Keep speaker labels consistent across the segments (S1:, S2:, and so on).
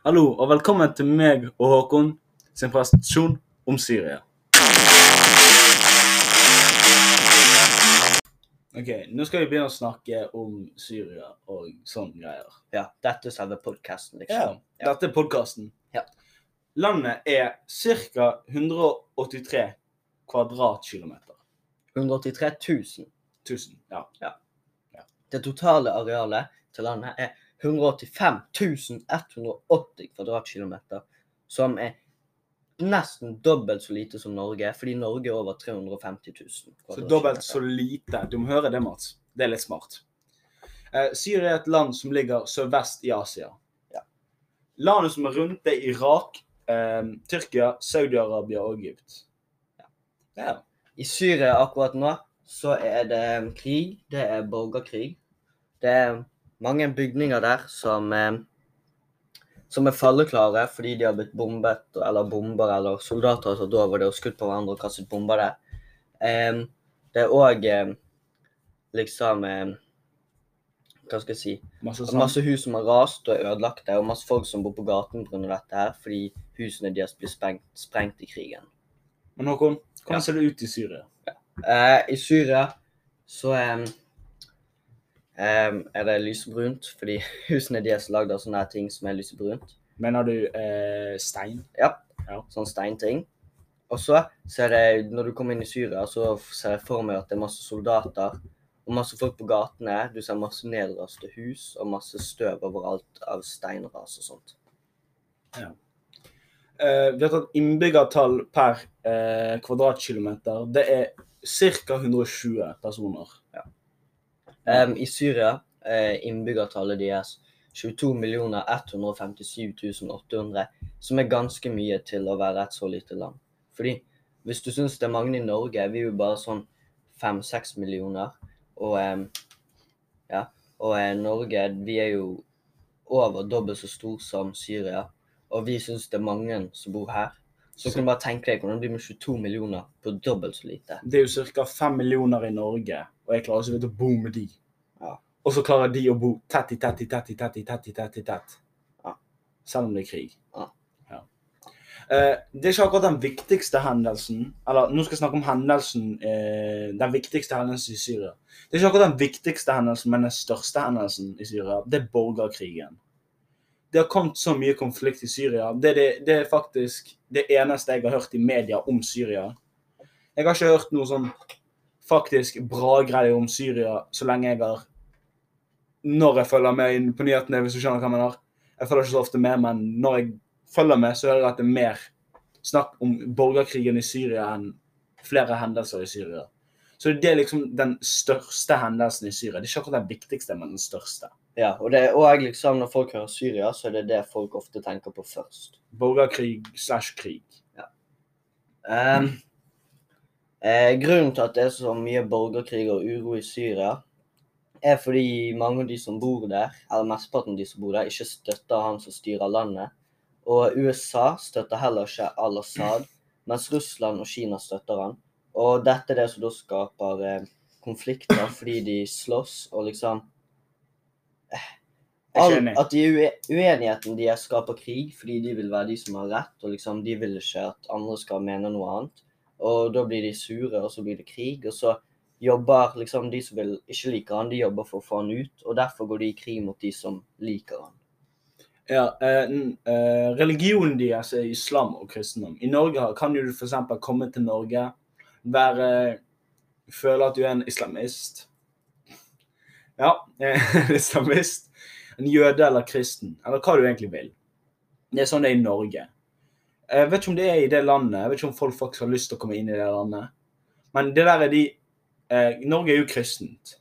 S1: Hallo, og velkommen til meg og Håkon sin presentasjon om Syria. Ok, Nå skal vi begynne å snakke om Syria og sånne greier.
S2: Ja, dette er selve podkasten,
S1: Ja,
S2: liksom.
S1: Dette er podkasten.
S2: Ja.
S1: Landet er ca. 183 kvadratkilometer.
S2: 183 000.
S1: 1000. Ja.
S2: Det totale arealet til landet er 185 180 kvadratkilometer, som er nesten dobbelt så lite som Norge, fordi Norge er over 350 000
S1: Så dobbelt så lite. Du må høre det, Mats. Det er litt smart. Eh, Syria er et land som ligger sørvest i Asia.
S2: Ja.
S1: Landet som er rundt, det er Irak, eh, Tyrkia, Saudi-Arabia og Egypt. Ja.
S2: I Syria akkurat nå så er det krig, det er borgerkrig. Det er mange bygninger der som, eh, som er falleklare fordi de har blitt bombet, eller bomber, eller soldater har tatt over det og skutt på hverandre og kastet bomber der. Det er òg liksom em, Hva skal jeg si
S1: Masse.
S2: Masse hus som har rast og ødelagt, og masse folk som bor på gaten pga. dette her, fordi husene deres blir sprengt, sprengt i krigen.
S1: Men Håkon, hvordan
S2: Ja.
S1: ser det ut i Syria?
S2: Eh, I Syria så em, em, er det lysebrunt, fordi husene de er lagd av sånne ting som er lysebrunt.
S1: Mener du eh, stein?
S2: Ja,
S1: Ja.
S2: sånn steinting. Og så, ser jeg, når du kommer inn i Syria, så ser jeg for meg at det er masse soldater og masse folk på gatene. Du ser masse nedraste hus og masse støv overalt av steinras og sånt.
S1: Eh, vi har tatt innbyggertall per uh, kvadratkilometer. Det er ca. 120 personer.
S2: Em, I Syria er innbyggertallet deres 22 157 800, som er ganske mye til å være et så lite land. Fordi hvis du syns det er mange i Norge, vi er jo bare sånn 5-6 millioner. Og, um, ja, og eh, Norge, vi er jo over dobbelt så stor som Syria. Og vi syns det er mange som bor her. Så kan du bare tenke deg hvordan det blir med 22 millioner på dobbelt så lite.
S1: Det er jo ca. 5 millioner i Norge, og jeg klarer så vidt å bo med de.
S2: Ja.
S1: Og så klarer de å bo tett i tett i tett i tett i tett i tett i tett.
S2: Ja.
S1: Selv om det er krig.
S2: Ja.
S1: Ja. Eh, det er ikke akkurat den viktigste hendelsen Eller nå skal jeg snakke om hendelsen eh, Den viktigste hendelsen i Syria. Det er ikke akkurat den viktigste hendelsen, men den største hendelsen i Syria. Det er borgerkrigen. Det har kommet så mye konflikt i Syria. Det det, det er faktisk det eneste jeg har hørt i media om Syria. Jeg har ikke hørt noe sånn faktisk bra greier om Syria så lenge jeg har Når jeg følger med inn på nyhetene, hvis du skjønner hva jeg mener. Jeg følger ikke så ofte med, men når jeg følger med, så hører jeg at det er mer snakk om borgerkrigen i Syria enn flere hendelser i Syria. Så det er liksom den største hendelsen i Syria. Det er ikke akkurat den viktigste, men den største.
S2: Ja, og det er også liksom når folk hører Syria, så er det det folk ofte tenker på først.
S1: Borgerkrig slash krig.
S2: Ehm, eh, grunnen til at det er så mye borgerkrig og uro i Syria, er fordi mange av de som bor der, eller mesteparten av de som bor der, ikke støtter han som styrer landet. Og USA støtter heller ikke al-Assad, mens Russland og Kina støtter han. Og dette er det som da skaper eh, konflikter, fordi de slåss og liksom
S1: Jeg
S2: all. At de uenigheten de er skaper krig, fordi de vil være de som har rett, og liksom de vil ikke at andre skal mene noe annet. Og da blir de sure, og så blir det krig. Og så jobber liksom de som vil, ikke liker han, de jobber for å få han ut. Og derfor går de i krig mot de som liker han.
S1: Ja, eh, eh, religionen deres er islam og kristendom. I Norge kan jo du f.eks. komme til Norge, være Føle at du er en islamist. Ja, en islamist. En jøde eller kristen. Eller hva du egentlig vil. Det er sånn det er i Norge. Jeg vet ikke om det er i det landet. Jeg vet ikke om folk faktisk har lyst til å komme inn i det landet. Men det der er de eh, Norge er jo kristent.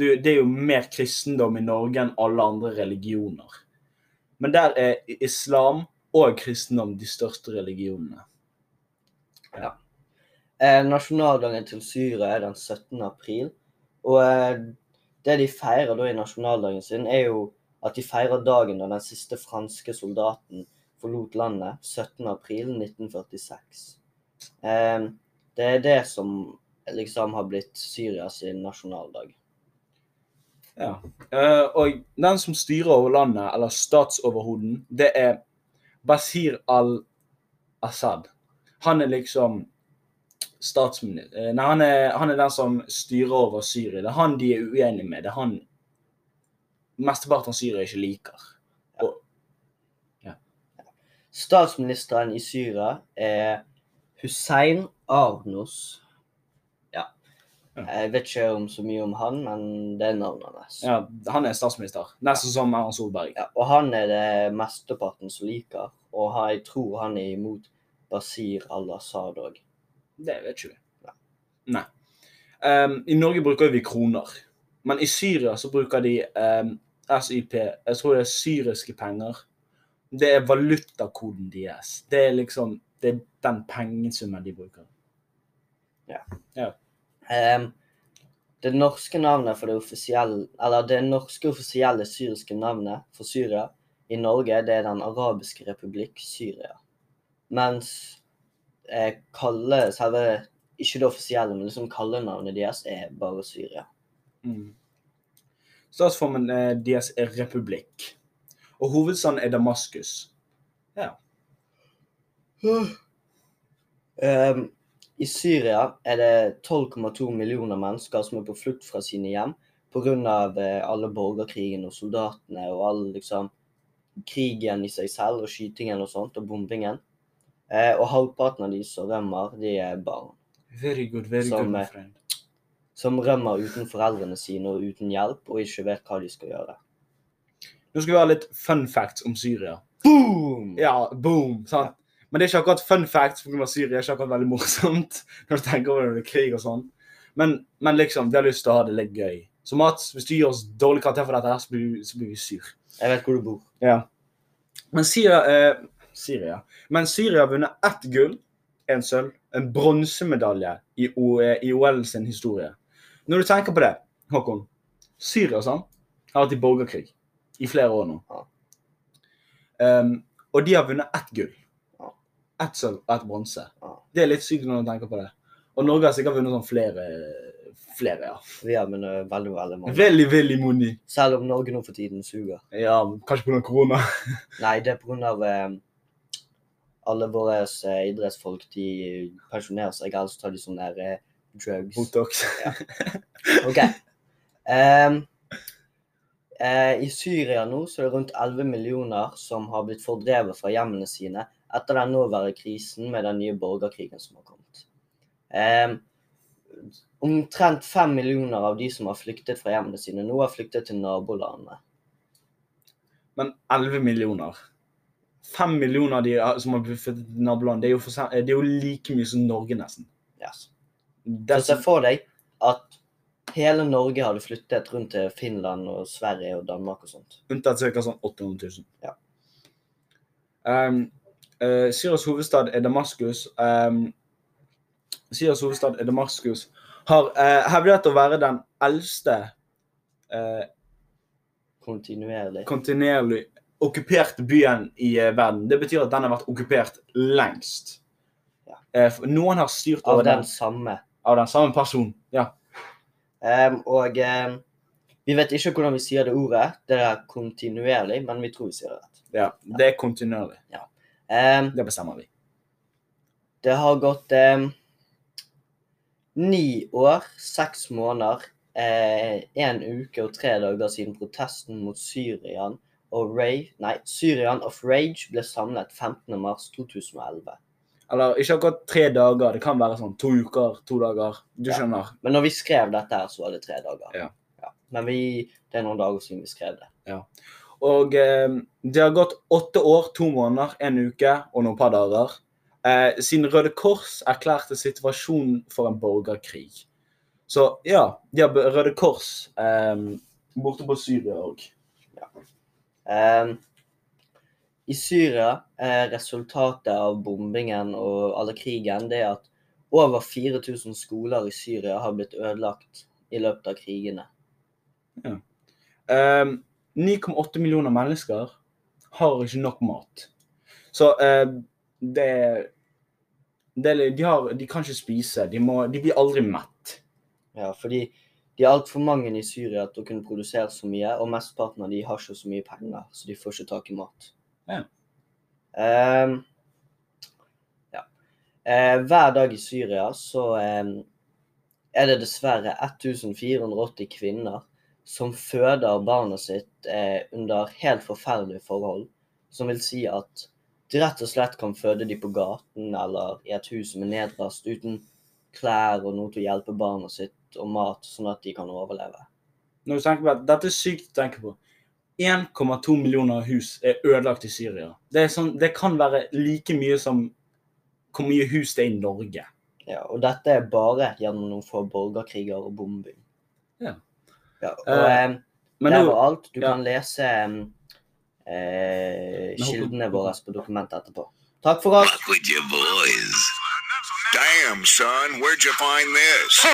S1: Det er jo mer kristendom i Norge enn alle andre religioner. Men der er islam og kristendom de største religionene.
S2: Eh, nasjonaldagen til Syria er den 17. april. Og eh, det de feirer da i nasjonaldagen sin, er jo at de feirer dagen da den siste franske soldaten forlot landet, 17. april 1946. Eh, det er det som liksom har blitt Syrias nasjonaldag.
S1: Ja. Eh, og den som styrer over landet, eller statsoverhoden, det er Basir al-Assad. Han er liksom statsminister Nei, han er, han er den som styrer over Syria. Det er han de er uenige med. Det er han mesteparten av Syria ikke liker. Ja.
S2: Statsministeren i Syria er Hussein Arnos. Ja.
S1: Ja.
S2: Jeg vet ikke om så mye om han, men det er navnet hans.
S1: Ja, han er statsminister. Nesten som Erna Solberg.
S2: Ja, og han er det mesteparten som liker, og jeg tror han er imot Basir al-Assad òg.
S1: Det vet ikke vi. Nei. Ehm, I Norge bruker vi kroner, men i Syria så bruker de um, SYP. Jeg tror det er syriske penger. Det er valutakoden deres. Det er liksom det er den pengesummen de bruker.
S2: Ehm, det norske navnet for det offisielle, eller det norske offisielle syriske navnet for Syria i Norge, det er Den arabiske republikk Syria. Mens eh, kalle, selve, ikke det offisielle, men liksom kallenavnet deres er bare Syria.
S1: Mm. Statsformen eh, deres er republikk. Og hovedstaden er Damaskus. Ja.
S2: Um, I Syria er det 12,2 millioner mennesker som er på flukt fra sine hjem pga. Eh, alle borgerkrigen og soldatene og all liksom krigen i seg selv og skytingen og sånt og bombingen. Eh, og halvparten av de som rømmer, de er barn.
S1: Very good, very
S2: Som,
S1: good,
S2: eh,
S1: friend.
S2: Som rømmer uten foreldrene sine og uten hjelp og ikke vet hva de skal gjøre.
S1: Nå skal vi ha litt fun facts om Syria.
S2: Boom!
S1: Ja, boom! sant? Men det er ikke akkurat fun facts pga. Syria. er ikke akkurat veldig morsomt når du tenker over det krig og sånn. Men, men liksom, vi har lyst til å ha det litt gøy. Så Mats, hvis du gir oss dårlig karakter for dette, her, så blir, vi- så blir vi sur.
S2: Jeg vet hvor du bor.
S1: Ja. Men Syria, eh, Syria. Men Syria har vunnet ett gull, en sølv, en bronsemedalje i, i OL sin historie. Når du tenker på det, Håkon Syria sant? har vært i borgerkrig i flere år nå.
S2: Ja.
S1: Um, og de har vunnet ett gull. Ett sølv og ett bronse.
S2: Ja.
S1: Det er litt sykt når du tenker på det. Og Norge har sikkert vunnet sånn flere, flere ja.
S2: Vi har vunnet veldig, veldig mange.
S1: Veldig, veldig mange.
S2: Selv om Norge nå for tiden suger.
S1: Ja, kanskje pga. korona.
S2: Nei, det er pga. Eh, alle våre eh, idrettsfolk de pensjonerer seg, ellers tar de sånne der, eh, drugs.
S1: Botox.
S2: OK. Um, eh, I Syria nå så er det rundt 11 millioner som har blitt fordrevet fra hjemmene sine etter den nåværende krisen med den nye borgerkrigen som har kommet. Um, omtrent 5 millioner av de som har flyktet fra hjemmene sine, nå har flyktet til nabolandene.
S1: Men 11 millioner. 5 millioner av de eh, som har blitt født i naboland, det er, for, det er jo like mye som Norge, nesten.
S2: Yes. Så se for deg at hele Norge hadde flyttet rundt til Finland og Sverige og Danmark og sånt.
S1: Unntatt ca. sånn 800 000.
S2: Ja.
S1: Um, uh, Syrias hovedstad er Damaskus. Um, Syrias hovedstad er Damaskus. Har uh, hevdet å være den eldste uh,
S2: Kontinuerlig.
S1: kontinuerlig okkuperte byen i eh, verden. Det betyr at den har vært okkupert lengst.
S2: Ja.
S1: Eh, noen har styrt
S2: Av
S1: over
S2: den
S1: den,
S2: samme.
S1: av den samme personen. Ja.
S2: Um, og um, vi vet ikke hvordan vi sier det ordet. Det er kontinuerlig, men vi tror vi sier det rett.
S1: ja. Det er kontinuerlig.
S2: Ehm,
S1: Det bestemmer vi.
S2: det har gått ni år, seks måneder, én uke og tre dager siden protesten mot Syrian og Ray, nei, Syrian of Rage ble samlet 15.3.2011.
S1: Eller ikke akkurat tre dager. Det kan være sånn to uker, to dager. Du
S2: Ja.
S1: skjønner.
S2: Men når vi skrev dette her, så var det tre dager.
S1: Ja.
S2: Men vi, det er noen dager siden vi skrev det.
S1: Og eh, det har gått åtte år, to måneder, en uke og noen par dager eh, siden Røde Kors erklærte situasjonen for en borgerkrig. Så ja, de har Røde Kors eh, borte på Syria òg.
S2: I Syria er resultatet av bombingen og alle krigen det at over 4000 skoler i Syria har blitt ødelagt i løpet av krigene.
S1: Eh, 9,8 millioner mennesker har ikke nok mat. Så eh, det, det De har De kan ikke spise. De, må, de blir aldri mett.
S2: Ja, fordi De er altfor mange i Syria til å kunne produsere så mye, og mesteparten av de har ikke så mye penger, så de får ikke tak i mat.
S1: Ja.
S2: Um, ja. Uh, hver dag i Syria så um, er det dessverre 1480 kvinner som føder barnet sitt eh, under helt forferdelige forhold. Som vil si at de rett og slett kan føde de på gaten eller i et hus som er nedrast, uten klær og noe til å hjelpe barnet sitt og mat, sånn at de kan overleve.
S1: Når du tenker på at Dette er sykt å tenke på. 1,2 millioner hus er ødelagt i Syria. Det, er sånn, det kan være like mye som hvor mye hus det er i Norge.
S2: Ja, og dette er bare gjennom noen få borgerkriger og bombing.
S1: Ja.
S2: ja og
S1: Eh,
S2: eh,
S1: Men
S2: det
S1: nå,
S2: var alt. Du
S1: ja.
S2: kan lese eh, kildene våre på dokumentet etterpå. Takk for alt.
S3: Damn, son, where'd you find this?